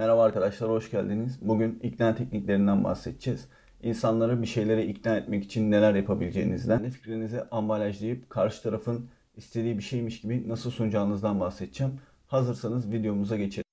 Merhaba arkadaşlar, hoş geldiniz. Bugün ikna tekniklerinden bahsedeceğiz. İnsanları bir şeylere ikna etmek için neler yapabileceğinizden, fikrinizi ambalajlayıp karşı tarafın istediği bir şeymiş gibi nasıl sunacağınızdan bahsedeceğim. Hazırsanız videomuza geçelim.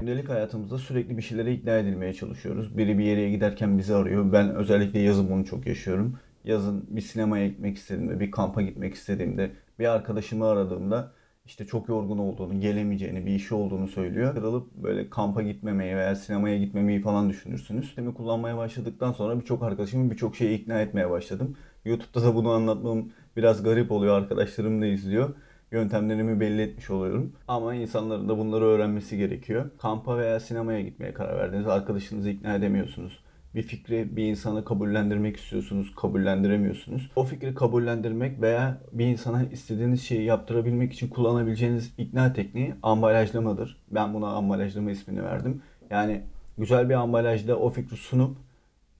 Gündelik hayatımızda sürekli bir şeylere ikna edilmeye çalışıyoruz. Biri bir yere giderken bizi arıyor. Ben özellikle yazın bunu çok yaşıyorum. Yazın bir sinemaya gitmek istediğimde, bir kampa gitmek istediğimde, bir arkadaşımı aradığımda işte çok yorgun olduğunu, gelemeyeceğini, bir işi olduğunu söylüyor. Kırılıp böyle kampa gitmemeyi veya sinemaya gitmemeyi falan düşünürsünüz. Sistemi kullanmaya başladıktan sonra birçok arkadaşımı birçok şeye ikna etmeye başladım. YouTube'da da bunu anlatmam biraz garip oluyor. Arkadaşlarım da izliyor yöntemlerimi belli etmiş oluyorum. Ama insanların da bunları öğrenmesi gerekiyor. Kampa veya sinemaya gitmeye karar verdiniz. Arkadaşınızı ikna edemiyorsunuz. Bir fikri bir insanı kabullendirmek istiyorsunuz, kabullendiremiyorsunuz. O fikri kabullendirmek veya bir insana istediğiniz şeyi yaptırabilmek için kullanabileceğiniz ikna tekniği ambalajlamadır. Ben buna ambalajlama ismini verdim. Yani güzel bir ambalajda o fikri sunup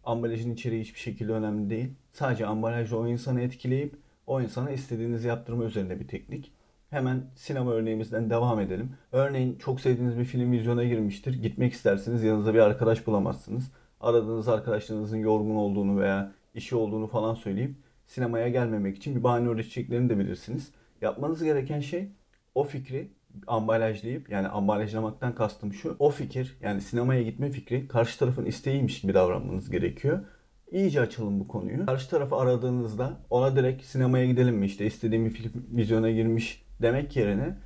ambalajın içeriği hiçbir şekilde önemli değil. Sadece ambalajla o insanı etkileyip o insana istediğinizi yaptırma üzerine bir teknik. Hemen sinema örneğimizden devam edelim. Örneğin çok sevdiğiniz bir film vizyona girmiştir. Gitmek istersiniz yanınızda bir arkadaş bulamazsınız. Aradığınız arkadaşlarınızın yorgun olduğunu veya işi olduğunu falan söyleyip sinemaya gelmemek için bir bahane üreteceklerini de bilirsiniz. Yapmanız gereken şey o fikri ambalajlayıp yani ambalajlamaktan kastım şu. O fikir yani sinemaya gitme fikri karşı tarafın isteğiymiş gibi davranmanız gerekiyor. İyice açalım bu konuyu. Karşı tarafı aradığınızda ona direkt sinemaya gidelim mi işte istediğim bir film vizyona girmiş demek yerine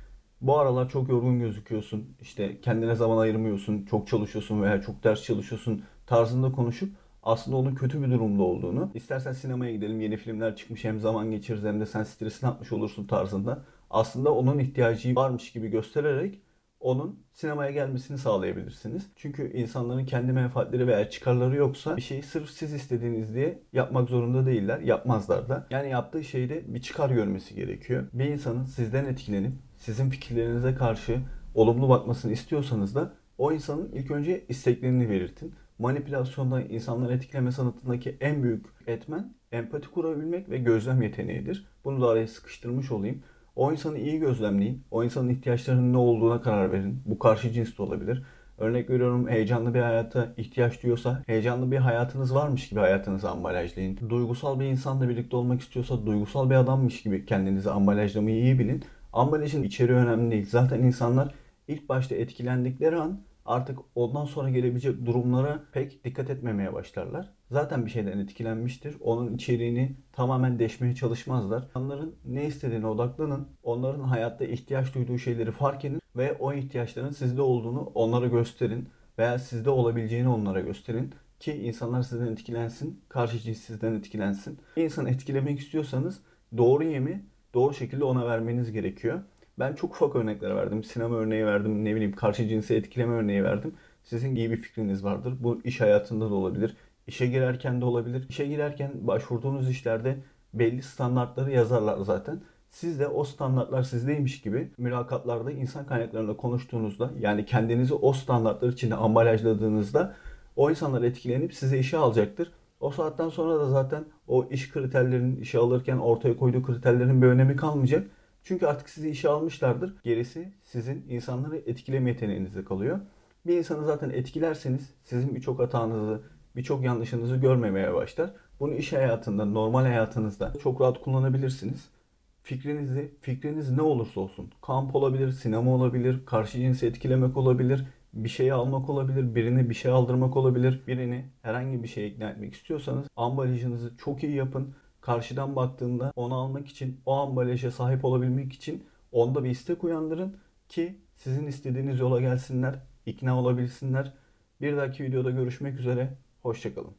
bu aralar çok yorgun gözüküyorsun. işte kendine zaman ayırmıyorsun. Çok çalışıyorsun veya çok ders çalışıyorsun tarzında konuşup aslında onun kötü bir durumda olduğunu, istersen sinemaya gidelim yeni filmler çıkmış hem zaman geçiririz hem de sen stresini atmış olursun tarzında aslında onun ihtiyacı varmış gibi göstererek onun sinemaya gelmesini sağlayabilirsiniz. Çünkü insanların kendi menfaatleri veya çıkarları yoksa bir şeyi sırf siz istediğiniz diye yapmak zorunda değiller. Yapmazlar da. Yani yaptığı şeyde bir çıkar görmesi gerekiyor. Bir insanın sizden etkilenip sizin fikirlerinize karşı olumlu bakmasını istiyorsanız da o insanın ilk önce isteklerini belirtin. Manipülasyonda insanları etkileme sanatındaki en büyük etmen empati kurabilmek ve gözlem yeteneğidir. Bunu da araya sıkıştırmış olayım. O insanı iyi gözlemleyin. O insanın ihtiyaçlarının ne olduğuna karar verin. Bu karşı cins de olabilir. Örnek veriyorum heyecanlı bir hayata ihtiyaç duyuyorsa heyecanlı bir hayatınız varmış gibi hayatınızı ambalajlayın. Duygusal bir insanla birlikte olmak istiyorsa duygusal bir adammış gibi kendinizi ambalajlamayı iyi bilin. Ambalajın içeriği önemli değil. Zaten insanlar ilk başta etkilendikleri an artık ondan sonra gelebilecek durumlara pek dikkat etmemeye başlarlar. Zaten bir şeyden etkilenmiştir. Onun içeriğini tamamen deşmeye çalışmazlar. Onların ne istediğine odaklanın. Onların hayatta ihtiyaç duyduğu şeyleri fark edin ve o ihtiyaçların sizde olduğunu onlara gösterin veya sizde olabileceğini onlara gösterin ki insanlar sizden etkilensin, karşı cins sizden etkilensin. Bir insanı etkilemek istiyorsanız doğru yemi doğru şekilde ona vermeniz gerekiyor. Ben çok ufak örnekler verdim. Sinema örneği verdim, ne bileyim karşı cinsi etkileme örneği verdim. Sizin iyi bir fikriniz vardır. Bu iş hayatında da olabilir. İşe girerken de olabilir. İşe girerken başvurduğunuz işlerde belli standartları yazarlar zaten. Siz de o standartlar sizdeymiş gibi mülakatlarda insan kaynaklarında konuştuğunuzda yani kendinizi o standartlar içinde ambalajladığınızda o insanlar etkilenip size işe alacaktır. O saatten sonra da zaten o iş kriterlerinin işe alırken ortaya koyduğu kriterlerin bir önemi kalmayacak. Çünkü artık sizi işe almışlardır. Gerisi sizin insanları etkileme yeteneğinizde kalıyor. Bir insanı zaten etkilerseniz sizin birçok hatanızı, birçok yanlışınızı görmemeye başlar. Bunu iş hayatında, normal hayatınızda çok rahat kullanabilirsiniz. Fikrinizi, fikriniz ne olursa olsun, kamp olabilir, sinema olabilir, karşı cinsi etkilemek olabilir, bir şeyi almak olabilir, birini bir şey aldırmak olabilir, birini herhangi bir şeye ikna etmek istiyorsanız ambalajınızı çok iyi yapın karşıdan baktığında onu almak için, o ambalaja sahip olabilmek için onda bir istek uyandırın ki sizin istediğiniz yola gelsinler, ikna olabilsinler. Bir dahaki videoda görüşmek üzere, hoşçakalın.